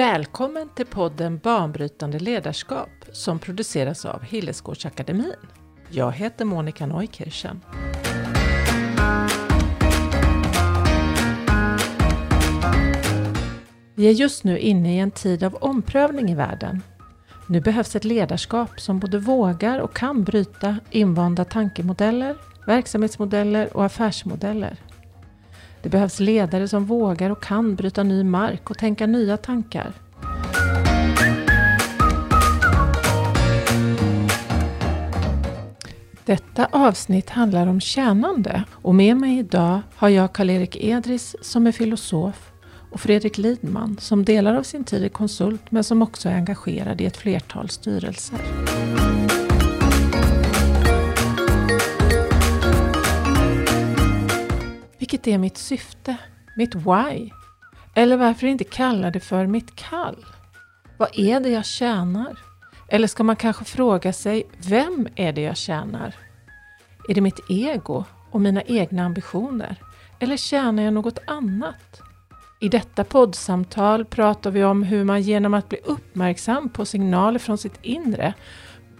Välkommen till podden Banbrytande ledarskap som produceras av Hillesgårdsakademin. Jag heter Monica Neukirchen. Vi är just nu inne i en tid av omprövning i världen. Nu behövs ett ledarskap som både vågar och kan bryta invanda tankemodeller, verksamhetsmodeller och affärsmodeller. Det behövs ledare som vågar och kan bryta ny mark och tänka nya tankar. Detta avsnitt handlar om tjänande och med mig idag har jag Karl-Erik Edris som är filosof och Fredrik Lidman som delar av sin tid är konsult men som också är engagerad i ett flertal styrelser. Vilket är mitt syfte? Mitt why? Eller varför inte kalla det för mitt kall? Vad är det jag tjänar? Eller ska man kanske fråga sig, vem är det jag tjänar? Är det mitt ego och mina egna ambitioner? Eller tjänar jag något annat? I detta poddsamtal pratar vi om hur man genom att bli uppmärksam på signaler från sitt inre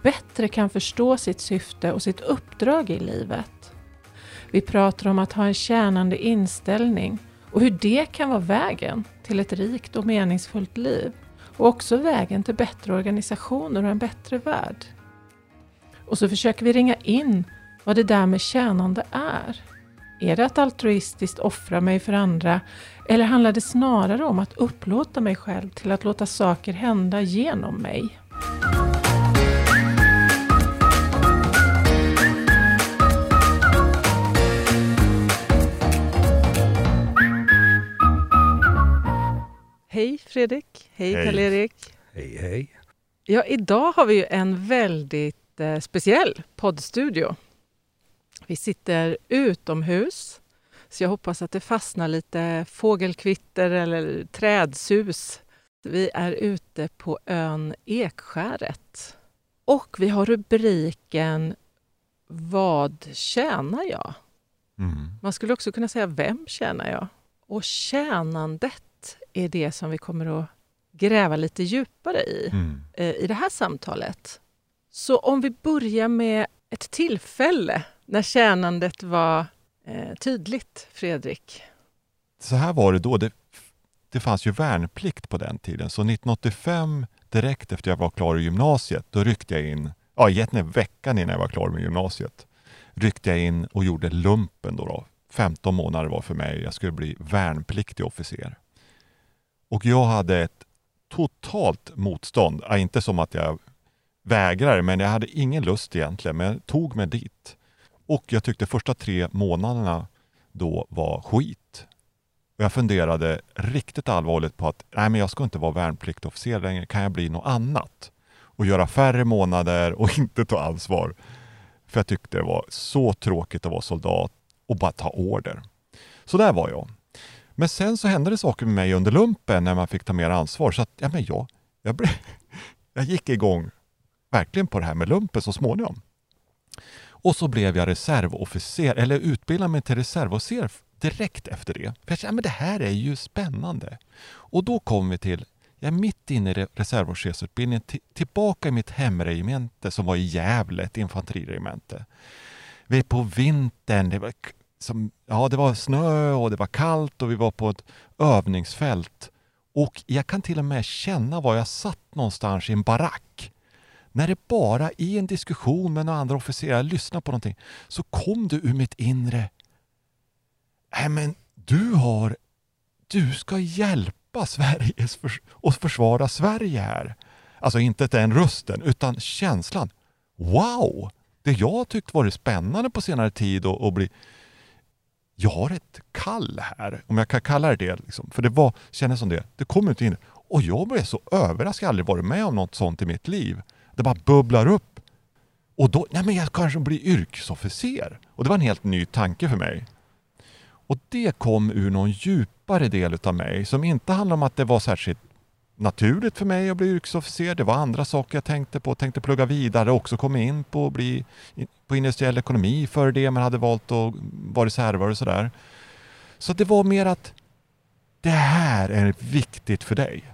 bättre kan förstå sitt syfte och sitt uppdrag i livet. Vi pratar om att ha en tjänande inställning och hur det kan vara vägen till ett rikt och meningsfullt liv och också vägen till bättre organisationer och en bättre värld. Och så försöker vi ringa in vad det där med tjänande är. Är det att altruistiskt offra mig för andra eller handlar det snarare om att upplåta mig själv till att låta saker hända genom mig? Hej Fredrik, hej, hej. Karl-Erik. Hej hej. Ja, idag har vi ju en väldigt eh, speciell poddstudio. Vi sitter utomhus, så jag hoppas att det fastnar lite fågelkvitter eller trädsus. Vi är ute på ön Ekskäret. Och vi har rubriken Vad tjänar jag? Mm. Man skulle också kunna säga Vem tjänar jag? Och tjänandet är det som vi kommer att gräva lite djupare i mm. Eh, i det här samtalet. Så om vi börjar med ett tillfälle när tjänandet var eh, tydligt, Fredrik? Så här var det då. Det, det fanns ju värnplikt på den tiden. Så 1985, direkt efter jag var klar i gymnasiet, då ryckte jag in, ja egentligen veckan innan jag var klar med gymnasiet, ryckte jag in och gjorde lumpen då. då. 15 månader var för mig. Jag skulle bli värnpliktig officer. Och jag hade ett totalt motstånd. Ja, inte som att jag vägrade, men jag hade ingen lust egentligen. Men jag tog mig dit. Och jag tyckte första tre månaderna då var skit. Och jag funderade riktigt allvarligt på att nej, men jag ska inte vara värnpliktsofficer längre. Kan jag bli något annat? Och göra färre månader och inte ta ansvar. För jag tyckte det var så tråkigt att vara soldat och bara ta order. Så där var jag. Men sen så hände det saker med mig under lumpen när man fick ta mer ansvar. Så att, ja, men jag, jag, blev, jag gick igång verkligen på det här med lumpen så småningom. Och så blev jag reservofficer, eller utbildade mig till reservofficer direkt efter det. För jag kände, att det här är ju spännande. Och då kom vi till, jag är mitt inne i reservofficersutbildningen, tillbaka i mitt hemregemente som var i Gävle, ett infanteriregemente. Vi är på vintern, det var som, ja, det var snö och det var kallt och vi var på ett övningsfält. Och jag kan till och med känna var jag satt någonstans i en barack. När det bara i en diskussion med några andra officerare lyssnar på någonting så kom det ur mitt inre. Nej men du har, du ska hjälpa Sveriges och försvara Sverige här. Alltså inte den rösten utan känslan. Wow! Det jag tyckt varit spännande på senare tid och, och bli jag har ett kall här, om jag kan kalla det det. Liksom. För det var, kändes som det. Det kom inte in. Och jag blev så överraskad. Jag har aldrig varit med om något sånt i mitt liv. Det bara bubblar upp. Och då, nej men jag kanske blir yrkesofficer. Och det var en helt ny tanke för mig. Och det kom ur någon djupare del av mig som inte handlar om att det var särskilt naturligt för mig att bli yrkesofficer. Det var andra saker jag tänkte på. Tänkte plugga vidare och också komma in på att bli på industriell ekonomi före det, men hade valt att vara reservare och sådär. Så det var mer att det här är viktigt för dig.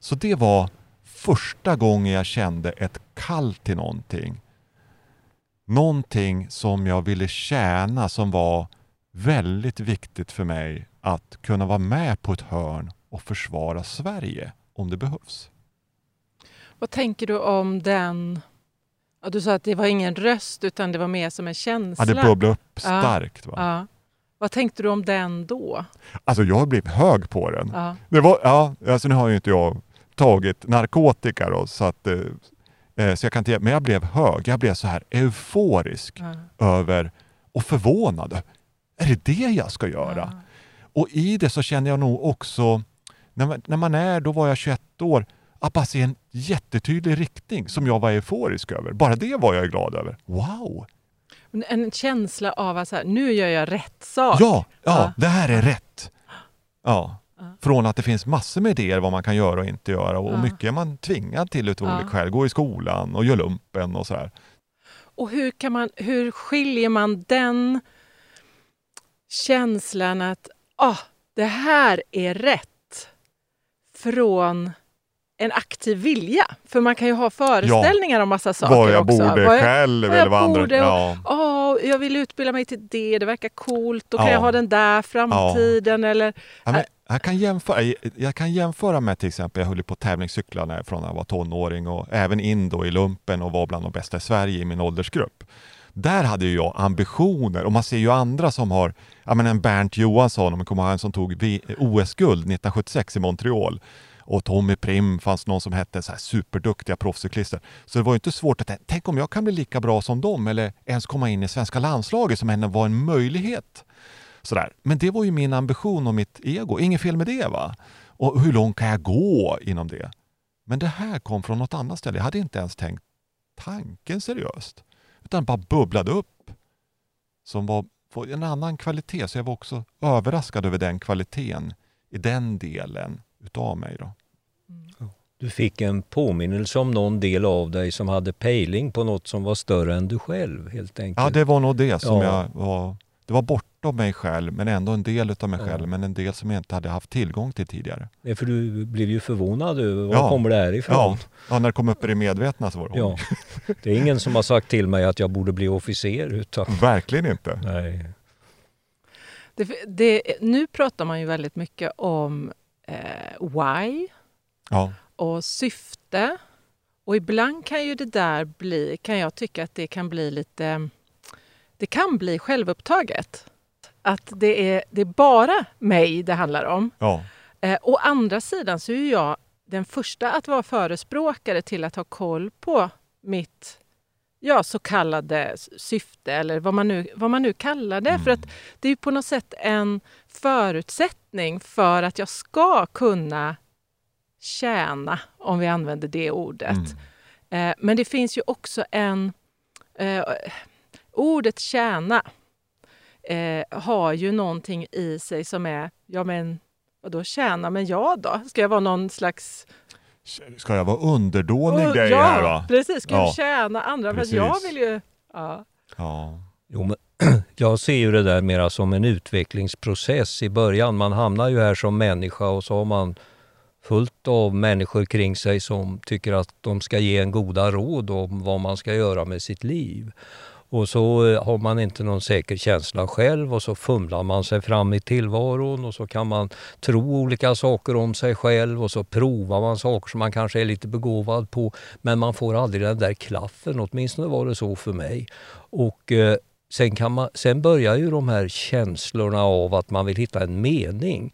Så det var första gången jag kände ett kall till någonting. Någonting som jag ville tjäna som var väldigt viktigt för mig att kunna vara med på ett hörn och försvara Sverige om det behövs. Vad tänker du om den... Ja, du sa att det var ingen röst utan det var mer som en känsla. Ja, det bubblade upp starkt. Va? Ja. Vad tänkte du om den då? Alltså jag blev hög på den. Ja. Det var, ja, alltså nu har ju inte jag tagit narkotika då, så att eh, eh så jag kan inte, men jag blev hög. Jag blev så här euforisk Ja. över och förvånad. Är det det jag ska göra? Ja. Och i det så känner jag nog också, när man, när man är, då var jag 21 år, att bara se en jättetydlig riktning som jag var euforisk över. Bara det var jag glad över. Wow! En känsla av att så här, nu gör jag rätt sak. Ja, ja, Ja. det här är rätt. Ja. Ja. Från att det finns massor med idéer vad man kan göra och inte göra och Ja. mycket är man tvingad till utav olika skäl. Gå i skolan och göra lumpen och så här. Och hur, kan man, hur skiljer man den känslan att ah, det här är rätt från en aktiv vilja? För man kan ju ha föreställningar om massa saker Vad jag också. borde Vad jag- själv vad jag eller vad andra... borde och- Ja. Åh, jag vill utbilda mig till det, det verkar coolt, då kan Ja. jag ha den där framtiden. Eller, Ja, men jag, kan jämföra, jag kan jämföra med till exempel, jag höll på att tävlingscykla när, från när jag var tonåring och även in då i lumpen och var bland de bästa i Sverige i min åldersgrupp. Där hade jag ambitioner och man ser ju andra som har, ja men en Bernt Johansson, om man kommer ihåg han som tog OS-guld 1976 i Montreal. Och Tommy Prim fanns någon som hette så här superduktiga proffscyklister. Så det var ju inte svårt att tänka, tänk om jag kan bli lika bra som dem eller ens komma in i svenska landslaget som ändå var en möjlighet. Sådär. Men det var ju min ambition och mitt ego. Inget fel med det va? Och hur långt kan jag gå inom det? Men det här kom från något annat ställe. Jag hade inte ens tänkt tanken seriöst. Utan bara bubblade upp. Som var var en annan kvalitet. Så jag var också överraskad över den kvaliteten i den delen utav mig. Då. Du fick en påminnelse om någon del av dig som hade pejling på något som var större än du själv helt enkelt. Ja, det var nog det som Ja. jag var... Det var bortom mig själv, men ändå en del utav mig Ja. själv. Men en del som jag inte hade haft tillgång till tidigare. Är för du blev ju förvånad över var Ja. kommer det här ifrån? Ja, ja, när det kom upp i det medvetna så var det Ja. Det är ingen som har sagt till mig att jag borde bli officer utan Verkligen inte. nej. det, det, nu pratar man ju väldigt mycket om eh, why Ja, och syfte. Och ibland kan ju det där bli, kan jag tycka att det kan bli lite, det kan bli självupptaget. Att det är, det är bara mig det handlar om. ja, Eh, å andra sidan så är jag den första att vara förespråkare till att ha koll på mitt ja, så kallade syfte eller vad man nu, vad man nu kallar det. För att det är på något sätt en förutsättning för att jag ska kunna tjäna, om vi använder det ordet. Mm. Eh, men det finns ju också en... Eh, ordet tjäna eh, har ju någonting i sig som är, ja men vadå tjäna, men jag då? Ska jag vara någon slags... Ska jag vara underdånig Oh, dig ja, här va? precis. Ska Ja. jag tjäna andra? För att jag Precis. vill ju... Ja. Ja. Jo, men jag ser ju det där mera som en utvecklingsprocess i början. Man hamnar ju här som människa och så har man fullt av människor kring sig som tycker att de ska ge en goda råd om vad man ska göra med sitt liv. Och så eh, har man inte någon säker känsla själv och så fumlar man sig fram i tillvaron och så kan man tro olika saker om sig själv och så provar man saker som man kanske är lite begåvad på men man får aldrig den där klaffen, åtminstone var det så för mig. Och eh, sen, kan man, sen börjar ju de här känslorna av att man vill hitta en mening.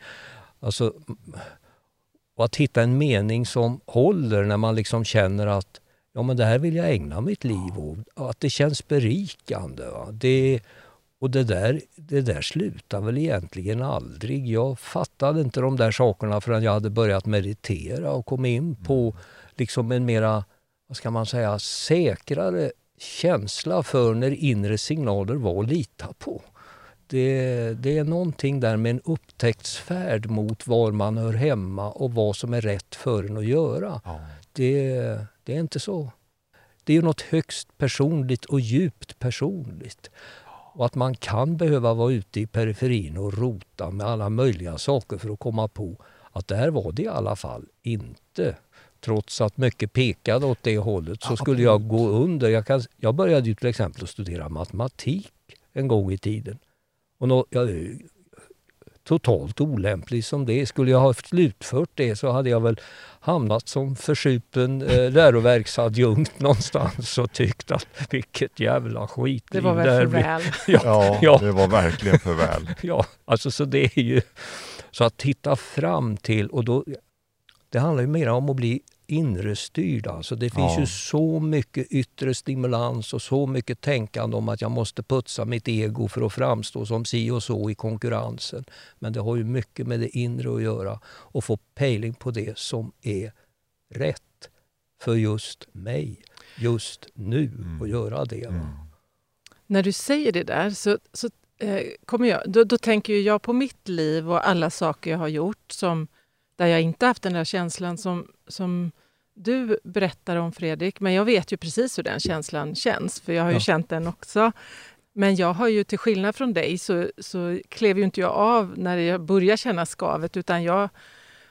Alltså, och att hitta en mening som håller när man liksom känner att ja, men det här vill jag ägna mitt liv åt. Att det känns berikande. Va? Det, och det där, det där slutar väl egentligen aldrig. Jag fattade inte de där sakerna förrän jag hade börjat meditera och kom in på liksom en mera, vad ska man säga, säkrare känsla för när inre signaler var att lita på. Det, det är någonting där med en upptäcktsfärd mot var man hör hemma och vad som är rätt för en att göra. Ja. Det, det är inte så. Det är ju något högst personligt och djupt personligt. Och att man kan behöva vara ute i periferin och rota med alla möjliga saker för att komma på att där var det i alla fall inte. Trots att mycket pekade åt det hållet så skulle jag gå under. Jag, kan, jag började ju till exempel att studera matematik en gång i tiden. Och nå, jag totalt olämplig som det Skulle jag ha slutfört det så hade jag väl hamnat som försupen eh, läroverksadjunkt någonstans och tyckt att vilket jävla skit. Det var väl för väl. ja, ja, det var verkligen för väl. ja, alltså så det är ju... Så att titta fram till, och då... Det handlar ju mer om att bli inre styrd. Alltså det finns ja. ju så mycket yttre stimulans och så mycket tänkande om att jag måste putsa mitt ego för att framstå som si och så i konkurrensen. Men det har ju mycket med det inre att göra och få pejling på det som är rätt för just mig, just nu, mm. och göra det. Mm. När du säger det där så, så eh, kommer jag, då, då tänker jag på mitt liv och alla saker jag har gjort som där jag inte haft den där känslan som, som du berättar om Fredrik. Men jag vet ju precis hur den känslan känns, för jag har ju ja. känt den också. Men jag har ju till skillnad från dig så, så klev ju inte jag av när jag började känna skavet utan jag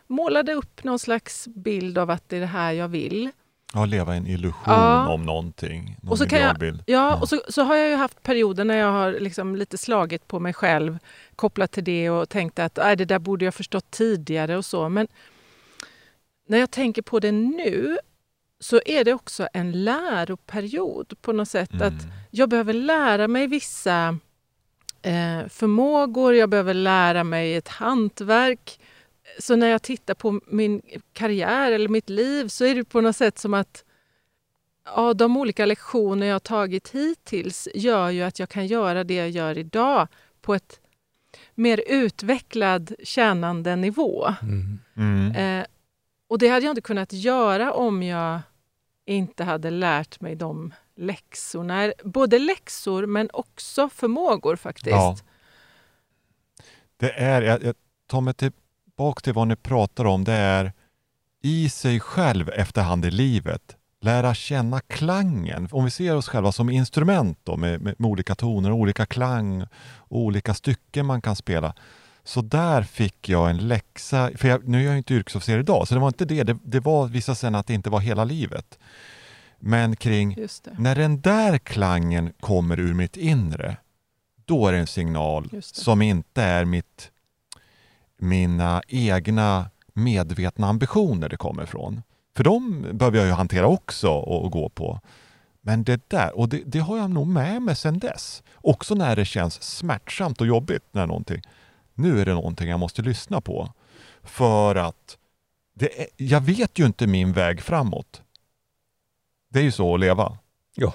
målade upp någon slags bild av att det är det här jag vill. Ja, leva en illusion ja. om någonting. Någon och så kan jag, ja, ja, och så, så har jag ju haft perioder när jag har liksom lite slagit på mig själv kopplat till det och tänkt att äh, det där borde jag förstått tidigare och så. Men när jag tänker på det nu så är det också en läroperiod på något sätt. Mm. Att jag behöver lära mig vissa eh, förmågor, jag behöver lära mig ett hantverk. Så när jag tittar på min karriär eller mitt liv så är det på något sätt som att ja, de olika lektioner jag har tagit hittills gör ju att jag kan göra det jag gör idag på ett mer utvecklad tjänande nivå. Mm. Mm. Eh, och det hade jag inte kunnat göra om jag inte hade lärt mig de läxorna. Både läxor men också förmågor faktiskt. Ja. Det är, jag, jag tar mig tillbaka till vad ni pratar om, det är i sig själv efterhand i livet lära känna klangen. Om vi ser oss själva som instrument då, med, med, med olika toner, olika klang och olika stycken man kan spela så där fick jag en läxa, för jag, nu är jag inte yrkesofficer idag, så det var inte det. Det, det var vissa sen att det inte var hela livet. Men kring när den där klangen kommer ur mitt inre, då är det en signal det. som inte är mitt, mina egna medvetna ambitioner det kommer ifrån. För de behöver jag ju hantera också och, och gå på. Men det där, och det, det, har jag nog med mig sedan dess. Också när det känns smärtsamt och jobbigt när någonting nu är det någonting jag måste lyssna på. För att är, jag vet ju inte min väg framåt. Det är ju så att leva. Ja.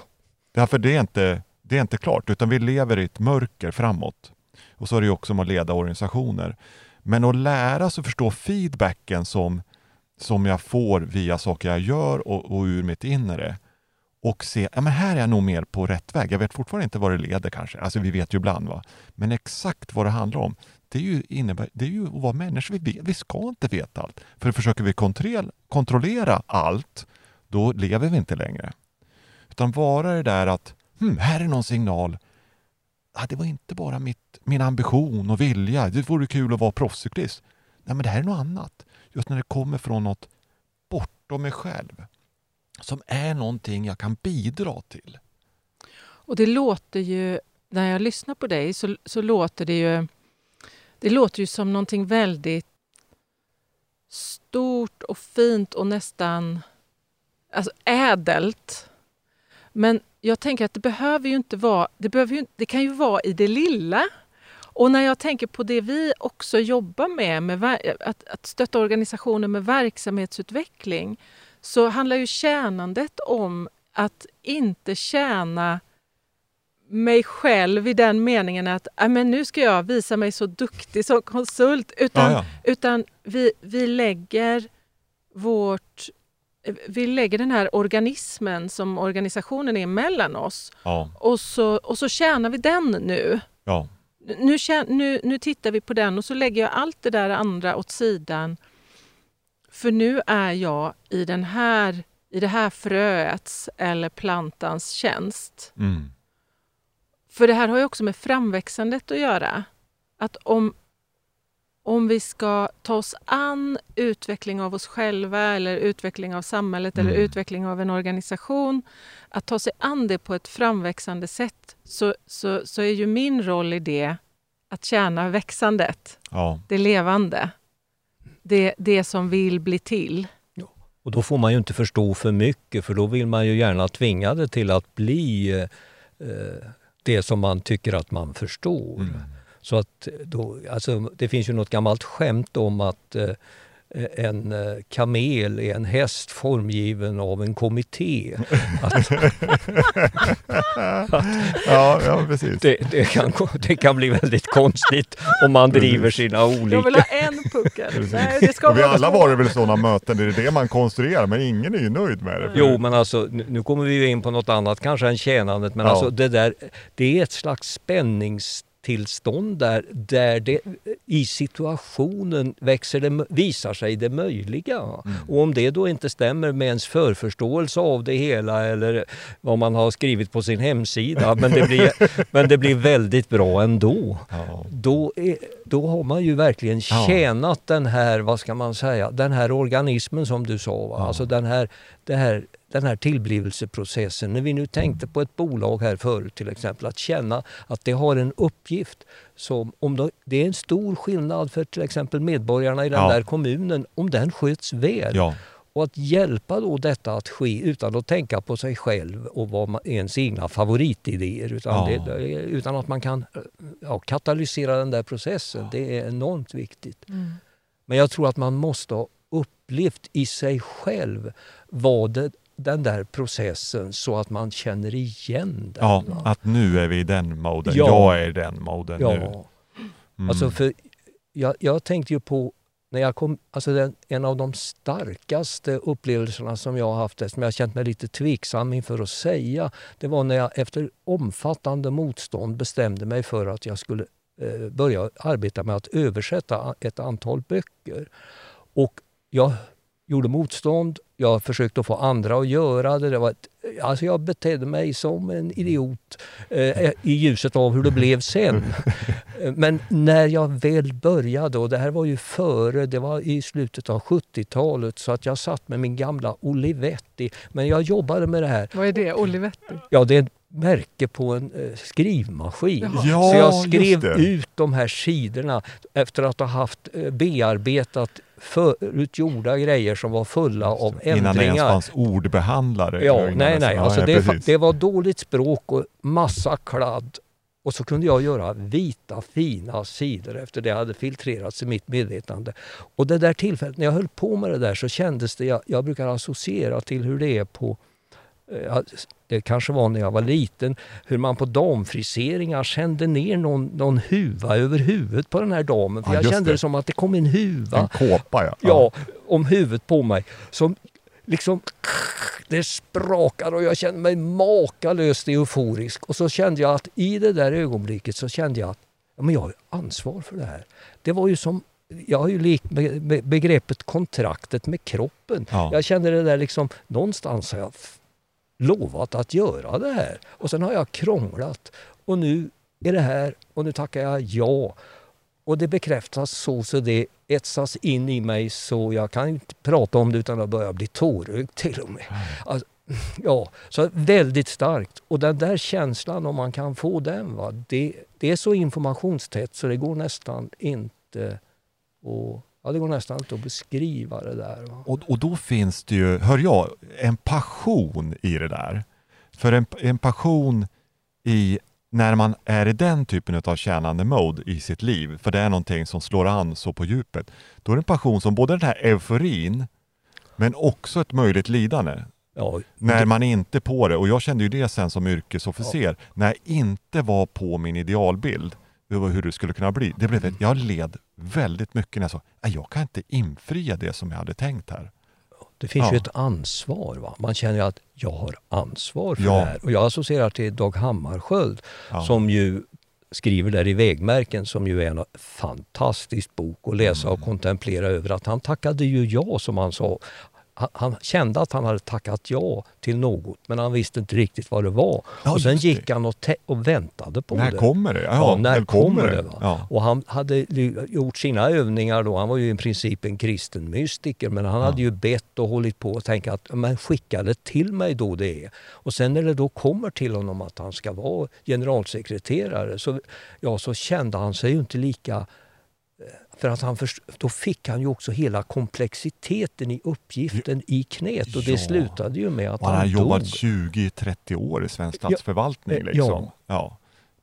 Därför det är inte, det är inte klart, utan vi lever i ett mörker framåt. Och så är det ju också om att leda organisationer. Men att lära sig förstå feedbacken som, som jag får via saker jag gör och, och ur mitt inre och se, ja men här är jag nog mer på rätt väg. Jag vet fortfarande inte vad det leder kanske, alltså vi vet ju ibland va. Men exakt vad det handlar om, det är ju, innebär, det är ju att vara människa. Vi, vet, vi ska inte veta allt. För försöker vi kontrollera allt, då lever vi inte längre. Utan vara det där att, hmm, här är någon signal. Ah, det var inte bara mitt, min ambition och vilja. Det vore kul att vara proffscyklist. Nej, men det här är något annat. Just när det kommer från något bortom mig själv. Som är någonting jag kan bidra till. Och det låter ju, när jag lyssnar på dig, så, så låter det ju det låter ju som någonting väldigt stort och fint och nästan alltså ädelt. Men jag tänker att det behöver ju inte vara... Det, behöver ju, det kan ju vara i det lilla. Och när jag tänker på det vi också jobbar med, med att, att stötta organisationer med verksamhetsutveckling, så handlar ju tjänandet om att inte tjäna mig själv i den meningen att äh, men nu ska jag visa mig så duktig som konsult. Utan, ja, ja. utan vi, vi lägger vårt vi lägger den här organismen som organisationen är mellan oss ja. och, så, och så tjänar vi den nu. Ja. Nu, nu, nu tittar vi på den och så lägger jag allt det där andra åt sidan. För nu är jag i, den här, i det här fröets eller plantans tjänst. Mm. För det här har ju också med framväxandet att göra. Att om, om vi ska ta oss an utveckling av oss själva eller utveckling av samhället eller Mm. utveckling av en organisation, att ta sig an det på ett framväxande sätt, så, så, så är ju min roll i det att tjäna växandet, Ja. det levande, det, det som vill bli till. Och då får man ju inte förstå för mycket för då vill man ju gärna tvinga det till att bli eh, eh, det som man tycker att man förstår. Mm. Så att då, alltså, det finns ju något gammalt skämt om att eh, en eh, kamel är en häst formgiven av en kommitté. Att Ja, ja, precis. det, det, kan, det kan bli väldigt konstigt om man driver sina Jag vill olika... ha en puckel. Nej, det ska Och vi vara alla var det väl sådana möten, det är det man konstruerar, men ingen är ju nöjd med det. Jo, men alltså nu kommer vi ju in på något annat kanske än tjänandet, men Ja. alltså det där, det är ett slags spänningstillstånd där, där det i situationen växer det, visar sig det möjliga. Och om det då inte stämmer med ens förförståelse av det hela eller vad man har skrivit på sin hemsida, men det blir, men det blir väldigt bra ändå. Ja. Då, är, då har man ju verkligen Ja. tjänat den här, vad ska man säga, den här organismen som du sa. Va? Ja. Alltså den här, det här, den här tillblivelseprocessen. När vi nu tänkte på ett bolag här förut till exempel, att känna att det har en uppgift. Som, om det, det är en stor skillnad för till exempel medborgarna i den Ja. där kommunen om den sköts väl. Ja. Och att hjälpa då detta att ske utan att tänka på sig själv och vad man, ens egna favoritidéer. Utan, Ja. det, utan att man kan ja, katalysera den där processen. Det är enormt viktigt. Mm. Men jag tror att man måste ha upplevt i sig själv vad det, den där processen så att man känner igen den. ja, va? att nu är vi i den moden, Ja. jag är i den moden nu. ja. Mm. Alltså för jag, jag tänkte ju på när jag kom, alltså den, en av de starkaste upplevelserna som jag har haft, som jag känt mig lite tveksam inför att säga, det var när jag efter omfattande motstånd bestämde mig för att jag skulle eh, börja arbeta med att översätta ett antal böcker. Och jag gjorde motstånd, jag försökte få andra att göra det. det var ett, alltså jag betedde mig som en idiot eh, i ljuset av hur det blev sen. Eh, Men när jag väl började, och det här var ju före, det var i slutet av 70-talet, så att jag satt med min gamla Olivetti. Men jag jobbade med det här. Vad är det? Olivetti? Ja, det är ett märke på en eh, skrivmaskin. Ja, Så jag skrev ut de här sidorna efter att ha haft eh, bearbetat förut gjorda grejer som var fulla av Innan det ens ändringar. fanns ordbehandlare. Ja, nej, nej. Alltså det, det var dåligt språk och massa kladd. Och så kunde jag göra vita fina sidor efter det hade filtrerats i mitt medvetande. Och det där tillfället när jag höll på med det där så kändes det, jag, jag brukar associera till hur det är på det kanske var när jag var liten, hur man på damfriseringar sände ner någon, någon huva över huvudet på den här damen. För Ja, jag kände det. som att det kom en huva En kåpa ja. ja, om huvudet på mig. Som liksom, det sprakade och jag kände mig makalöst euforisk. Och så kände jag att i det där ögonblicket så kände jag att ja, men jag har ansvar för det här. Det var ju som, jag har ju likt begreppet kontraktet med kroppen. Ja. Jag kände det där liksom, någonstans har jag lovat att göra det här. Och sen har jag krånglat. Och nu är det här och nu tackar jag ja. Och det bekräftas så, så det etsas in i mig så jag kan inte prata om det utan att börja bli tårögd till och med. Alltså, ja, så väldigt starkt. Och den där känslan, om man kan få den, va, det, det är så informationstätt så det går nästan inte att, ja, det går nästan inte att beskriva det där. Och, och då finns det ju, hör jag, en passion i det där. För en, en passion i när man är i den typen av tjänande mode i sitt liv, för det är någonting som slår an så på djupet, då är det en passion som både den här euforin, men också ett möjligt lidande. Ja, När man inte är på det, och jag kände ju det sen som yrkesofficer, när jag inte var på min idealbild, hur det skulle kunna bli. Det blev, jag led väldigt mycket när jag sa, "Nej, jag kan inte infria det som jag hade tänkt här. Det finns Ja. ju ett ansvar. Va? Man känner ju att jag har ansvar för Ja. det här. Och jag associerar till Dag Hammarskjöld Ja. som ju skriver där i Vägmärken som ju är en fantastisk bok att läsa Mm. och kontemplera över att han tackade ju ja som han sa. Han, han kände att han hade tackat ja till något men han visste inte riktigt vad det var. Ja, och sen gick det. han och, och väntade på När det. kommer det? Ja, Ja, när kommer det? Va? Ja. Och han hade gjort sina övningar då. Han var ju i princip en kristen mystiker men han hade ju bett och hållit på och tänkt att men skicka det till mig då det är. Och sen när det då kommer till honom att han ska vara generalsekreterare så, ja, så kände han sig ju inte lika för att han först, då fick han ju också hela komplexiteten i uppgiften i knät och det Ja. slutade ju med att Och han har han jobbat dog. 20-30 år i svensk Ja, statsförvaltning. eh, Liksom. ja.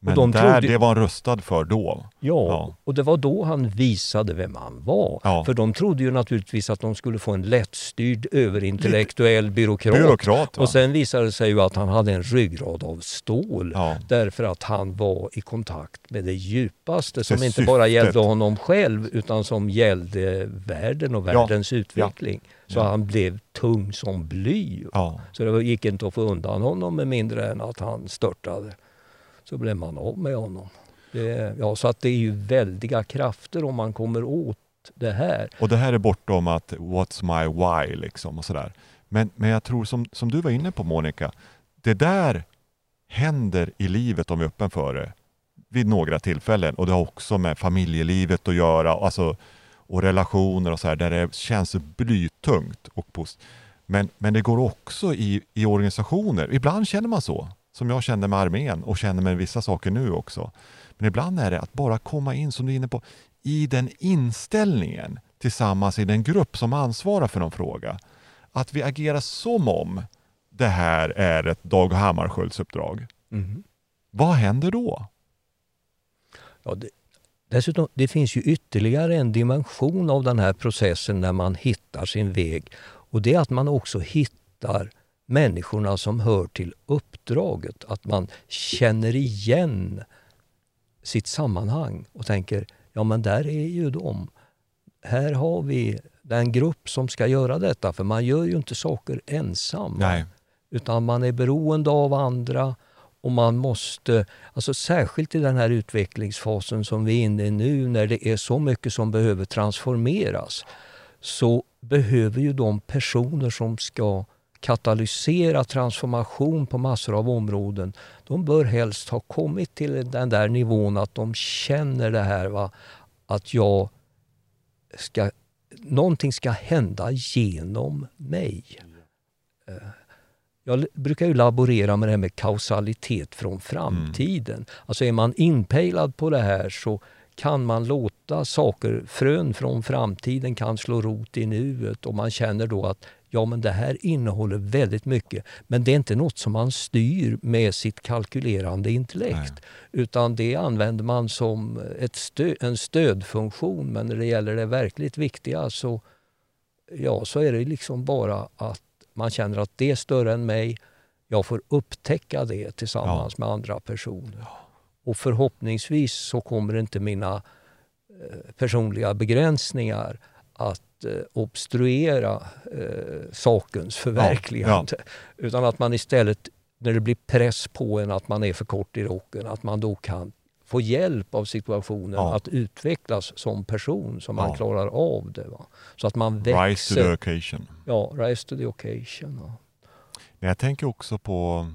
Men de där, trodde- det var han rustad för då. Ja, Ja. och det var då han visade vem han var. Ja. För de trodde ju naturligtvis att de skulle få en lättstyrd överintellektuell byråkrat. Byråkrat? Och sen visade det sig ju att han hade en ryggrad av stål. Ja. Därför att han var i kontakt med det djupaste som Det inte bara syftet. gällde honom själv utan som gällde världen och världens utveckling. Så han blev tung som bly. Så det gick inte att få undan honom med mindre än att han störtade. Så blev man av med honom. Det, ja, så att det är ju väldiga krafter om man kommer åt det här. Och det här är bortom att what's my why liksom och sådär. Men, men jag tror som, som du var inne på Monica, det där händer i livet om vi är öppen för det vid några tillfällen och det har också med familjelivet att göra alltså, och relationer och så här där det känns blytungt. Och post. Men, men det går också i, i organisationer. Ibland känner man så, som jag kände med armén och känner med vissa saker nu också. Men ibland är det att bara komma in, som du är inne på, i den inställningen tillsammans i den grupp som ansvarar för någon fråga. Att vi agerar som om det här är ett Dag Hammarskjölds-uppdrag. Vad händer då? Ja, det, dessutom, det finns ju ytterligare en dimension av den här processen när man hittar sin väg. Och det är att man också hittar människorna som hör till uppdraget. Att man känner igen sitt sammanhang och tänker, ja men där är ju de. Här har vi den grupp som ska göra detta, för man gör ju inte saker ensam. Nej. Utan man är beroende av andra och man måste, alltså särskilt i den här utvecklingsfasen som vi är inne i nu när det är så mycket som behöver transformeras så behöver ju de personer som ska katalysera transformation på massor av områden, de bör helst ha kommit till den där nivån att de känner det här va, att jag ska, någonting ska hända genom mig. Eh, Jag brukar ju laborera med det här med kausalitet från framtiden. Alltså är man inpejlad på det här så kan man låta saker, frön från framtiden kan slå rot i nuet och man känner då att ja men det här innehåller väldigt mycket. Men det är inte något som man styr med sitt kalkylerande intellekt. Utan det använder man som ett stö en stödfunktion. Men när det gäller det verkligt viktiga så, ja, så är det liksom bara att man känner att det är större än mig. Jag får upptäcka det tillsammans med andra personer. Och förhoppningsvis så kommer inte mina eh, personliga begränsningar att eh, obstruera eh, sakens förverkligande. Utan att man istället, när det blir press på en att man är för kort i rocken, att man då kan få hjälp av situationen Ja. att utvecklas som person, så man Ja. klarar av det. Va? Så att man Rise to växer. the occasion. Ja, rise to the occasion. Ja. Men jag tänker också på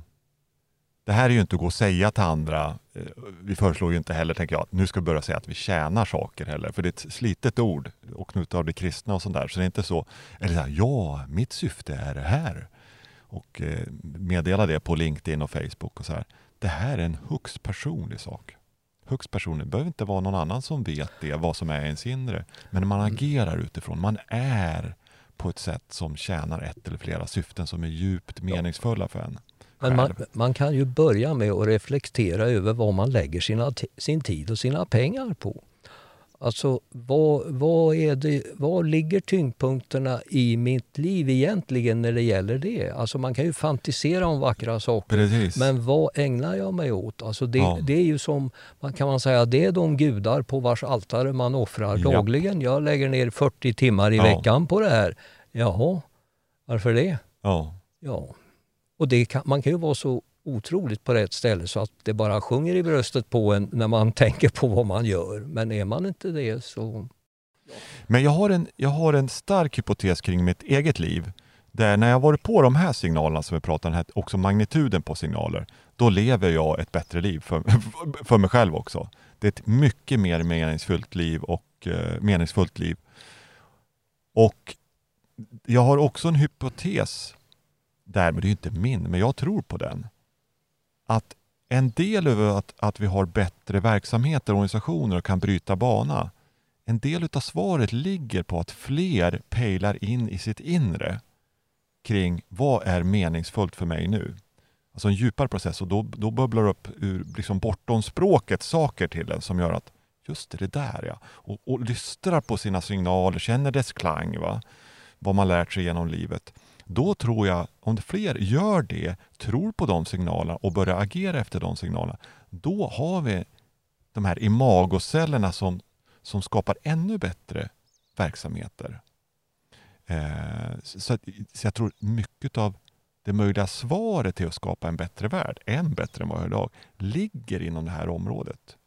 det här är ju inte att gå och säga till andra. eh, Vi föreslår ju inte heller, tänker jag, att nu ska vi börja säga att vi tjänar saker heller. För det är ett slitet ord och knutet av det kristna och sånt där. Så det är inte så, eller så här, ja, mitt syfte är det här. Och eh, meddela det på LinkedIn och Facebook och så här. Det här är en högst personlig sak. Högst personlig. Det behöver inte vara någon annan som vet det, vad som är ens inre. Men man agerar utifrån. Man är på ett sätt som tjänar ett eller flera syften som är djupt meningsfulla för en. Men man, man kan ju börja med att reflektera över vad man lägger sina, sin tid och sina pengar på. Alltså, vad, vad, är det, vad ligger tyngdpunkterna i mitt liv egentligen när det gäller det? Alltså man kan ju fantisera om vackra saker. Precis. Men vad ägnar jag mig åt? Alltså det, Ja. det är ju som, kan man säga, det är de gudar på vars altare man offrar Ja. dagligen. Jag lägger ner 40 timmar i Ja. veckan på det här. Jaha, varför det? ja. Ja, och det kan, man kan ju vara så otroligt på rätt ställe så att det bara sjunger i bröstet på en när man tänker på vad man gör. Men är man inte det så... Men jag har, en, jag har en stark hypotes kring mitt eget liv Där när jag varit på de här signalerna som vi pratar om, här, också magnituden på signaler, då lever jag ett bättre liv för, för mig själv också. Det är ett mycket mer meningsfullt liv och eh, meningsfullt liv. Och jag har också en hypotes därmed är inte min, men jag tror på den. Att en del av att, att vi har bättre verksamheter och organisationer och kan bryta bana, en del av svaret ligger på att fler pejlar in i sitt inre kring vad är meningsfullt för mig nu? Alltså en djupare process och då, då bubblar upp ur liksom bortom språket saker till en som gör att just det, det där ja. Och, och lystrar på sina signaler, känner dess klang, va? vad man lärt sig genom livet. Då tror jag, om fler gör det, tror på de signalerna och börjar agera efter de signalerna, då har vi de här imagocellerna som, som skapar ännu bättre verksamheter. Eh, så, så, jag tror mycket av det möjliga svaret till att skapa en bättre värld, än bättre än vad idag, ligger inom det här området.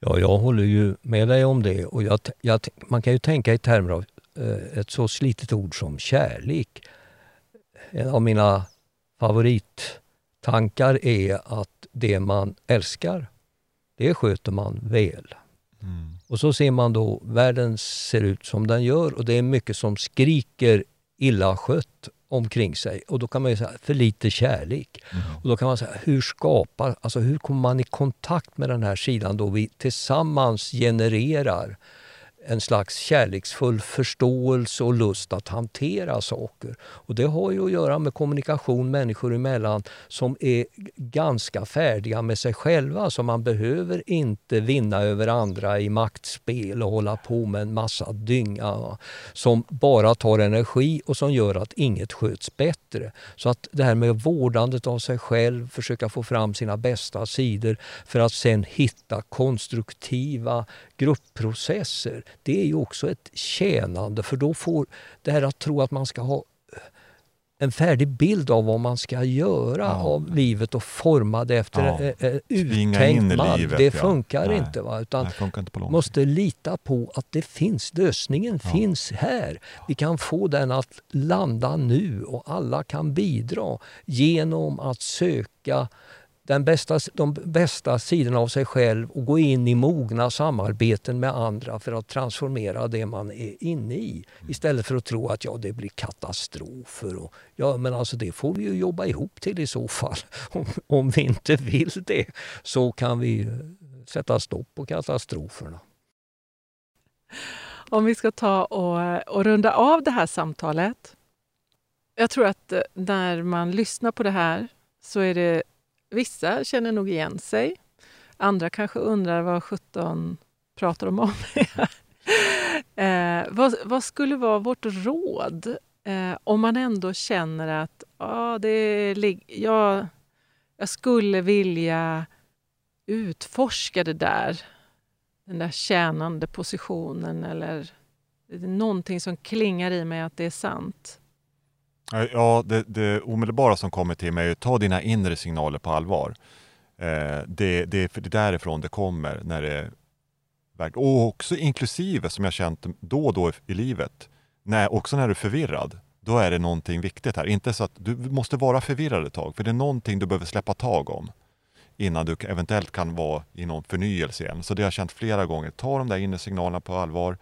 Ja, jag håller ju med dig om det och jag, jag, man kan ju tänka i termer av eh, ett så slitet ord som kärlek. En av mina favorittankar är att det man älskar, det sköter man väl. Mm. Och så ser man då världen ser ut som den gör och det är mycket som skriker illa skött omkring sig. Och då kan man ju säga, för lite kärlek. Mm. Och då kan man säga, hur skapar, alltså hur kommer man i kontakt med den här sidan då vi tillsammans genererar en slags kärleksfull förståelse och lust att hantera saker. Och Det har ju att göra med kommunikation människor emellan som är ganska färdiga med sig själva. Så man behöver inte vinna över andra i maktspel och hålla på med en massa dynga som bara tar energi och som gör att inget sköts bättre. Så att det här med vårdandet av sig själv, försöka få fram sina bästa sidor för att sen hitta konstruktiva gruppprocesser, det är ju också ett tjänande för då får det här att tro att man ska ha en färdig bild av vad man ska göra ja. av livet och forma det efter ja. en, en uttänkt mall. Det funkar ja. inte. Va? Utan Nej, funkar inte måste lita på att det finns, lösningen ja. finns här. Vi kan få den att landa nu och alla kan bidra genom att söka den bästa, de bästa sidorna av sig själv och gå in i mogna samarbeten med andra för att transformera det man är inne i. Istället för att tro att ja, det blir katastrofer. Och, ja, men alltså det får vi ju jobba ihop till i så fall. Om, om vi inte vill det så kan vi sätta stopp på katastroferna. Om vi ska ta och, och runda av det här samtalet. Jag tror att eh, när man lyssnar på det här så är det Vissa känner nog igen sig. Andra kanske undrar vad 17 pratar de om. eh, vad, vad, skulle vara vårt råd eh, om man ändå känner att ah, det jag, jag skulle vilja utforska det där, den där tjänande positionen eller någonting som klingar i mig att det är sant. Eh, ja, det, det omedelbara som kommer till mig är att ta dina inre signaler på allvar. Eh, det, det, är därifrån det kommer. När det, och också inklusive, som jag känt då och då i livet, när, också när du är förvirrad, då är det någonting viktigt här. Inte så att du måste vara förvirrad ett tag, för det är någonting du behöver släppa tag om innan du eventuellt kan vara i någon förnyelse igen. Så det har jag känt flera gånger. Ta de där inre signalerna på allvar,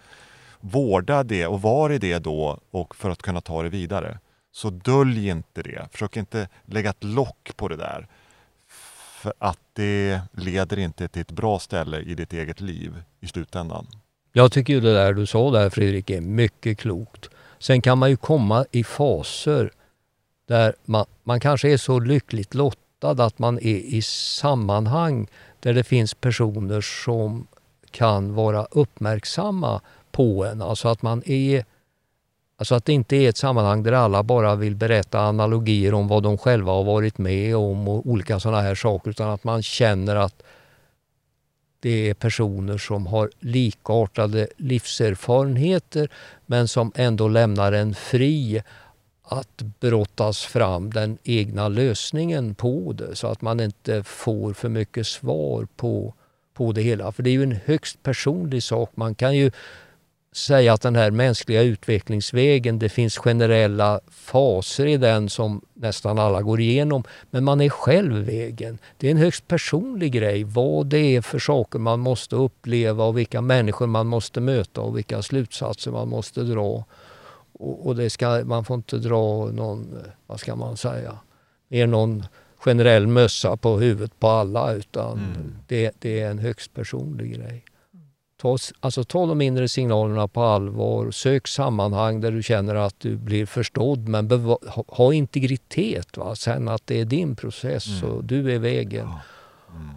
vårda det och var i det då och för att kunna ta det vidare. Så dölj inte det. Försök inte lägga ett lock på det där. För att det leder inte till ett bra ställe i ditt eget liv i slutändan. Jag tycker ju det där du sa där Fredrik är mycket klokt. Sen kan man ju komma i faser där man, man kanske är så lyckligt lottad att man är i sammanhang där det finns personer som kan vara uppmärksamma på en. Alltså att man är Alltså att det inte är ett sammanhang där alla bara vill berätta analogier om vad de själva har varit med om och olika sådana här saker utan att man känner att det är personer som har likartade livserfarenheter men som ändå lämnar en fri att brottas fram den egna lösningen på det så att man inte får för mycket svar på, på det hela. För det är ju en högst personlig sak. Man kan ju säga att den här mänskliga utvecklingsvägen, det finns generella faser i den som nästan alla går igenom. Men man är själv vägen. Det är en högst personlig grej. Vad det är för saker man måste uppleva och vilka människor man måste möta och vilka slutsatser man måste dra. Och, och det ska, man får inte dra någon, vad ska man säga, mer någon generell mössa på huvudet på alla utan mm. det, det, är en högst personlig grej. Ta, alltså, ta de inre signalerna på allvar, sök sammanhang där du känner att du blir förstådd men ha, ha, integritet. Va? Sen att det är din process mm. och du är vägen. Mm.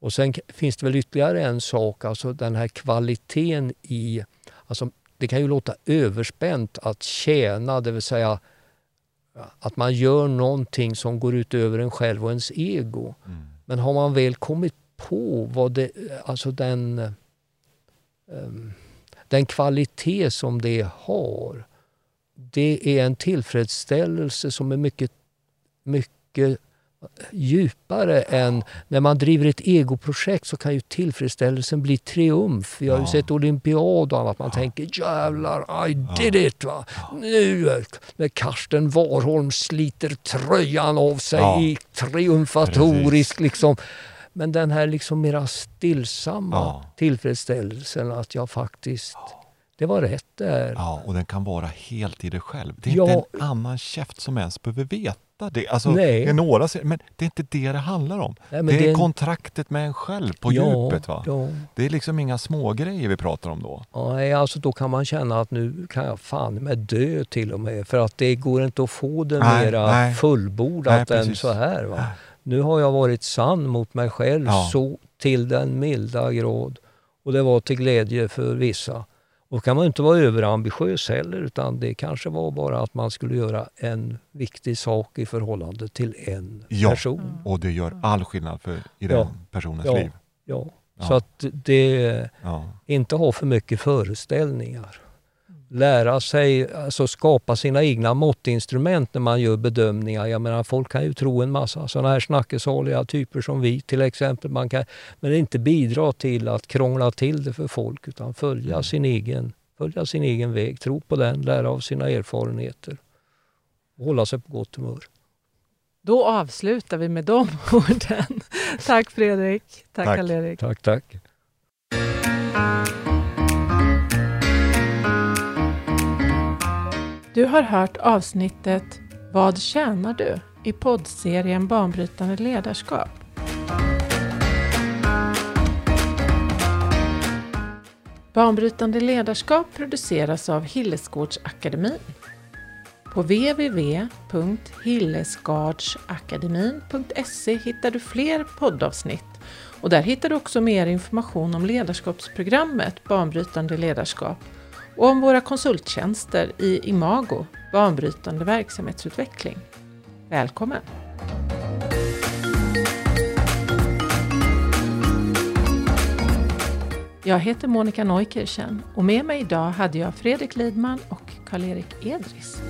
Och sen finns det väl ytterligare en sak, alltså den här kvaliteten i... Alltså, det kan ju låta överspänt att tjäna, det vill säga att man gör någonting som går utöver en själv och ens ego. Mm. Men har man väl kommit på vad det, alltså den, den kvalitet som det har, det är en tillfredsställelse som är mycket, mycket djupare än när man driver ett egoprojekt så kan ju tillfredsställelsen bli triumf. Vi har ju sett olympiad och annat. Man ja. tänker jävlar, I did it! Va? Nu när Karsten Warholm sliter tröjan av sig ja. i triumfatorisk liksom. Men den här liksom mera stillsamma ja. tillfredsställelsen att jag faktiskt det var rätt där. Ja, och den kan vara helt i dig själv. Det är ja. inte en annan käft som ens behöver veta det. Alltså, Nej. Det är några, men det är inte det det handlar om. Nej, det är det... kontraktet med en själv på ja, djupet. Va? Ja. Det är liksom inga små grejer vi pratar om då. Nej, alltså då kan man känna att nu kan jag fan med dö till och med. För att det går inte att få det nej, mera nej. fullbordat nej, än så här. Va? Nu har jag varit sann mot mig själv så till den milda grad. Och det var till glädje för vissa. Och kan man inte vara överambitiös heller utan det kanske var bara att man skulle göra en viktig sak i förhållande till en ja, person. och det gör all skillnad för, i den personens ja, liv. Ja, ja. så att det, inte ha för mycket föreställningar lära sig, alltså skapa sina egna måttinstrument när man gör bedömningar. Jag menar, folk kan ju tro en massa sådana här snackesaliga typer som vi till exempel. Man kan, men inte bidra till att krångla till det för folk utan följa, mm. sin, egen, följa sin egen väg, tro på den, lära av sina erfarenheter och hålla sig på gott humör. Då avslutar vi med de orden. tack Fredrik. Tack, tack. Karl-Erik. Tack, tack. Du har hört avsnittet Vad tjänar du? i poddserien Banbrytande ledarskap. Banbrytande ledarskap produceras av Hillesgårdsakademin. På www.hillesgardsakademin.se hittar du fler poddavsnitt och där hittar du också mer information om ledarskapsprogrammet Banbrytande ledarskap och om våra konsulttjänster i Imago, banbrytande verksamhetsutveckling. Välkommen! Jag heter Monica Neukirchen och med mig idag hade jag Fredrik Lidman och Karl-Erik Edris.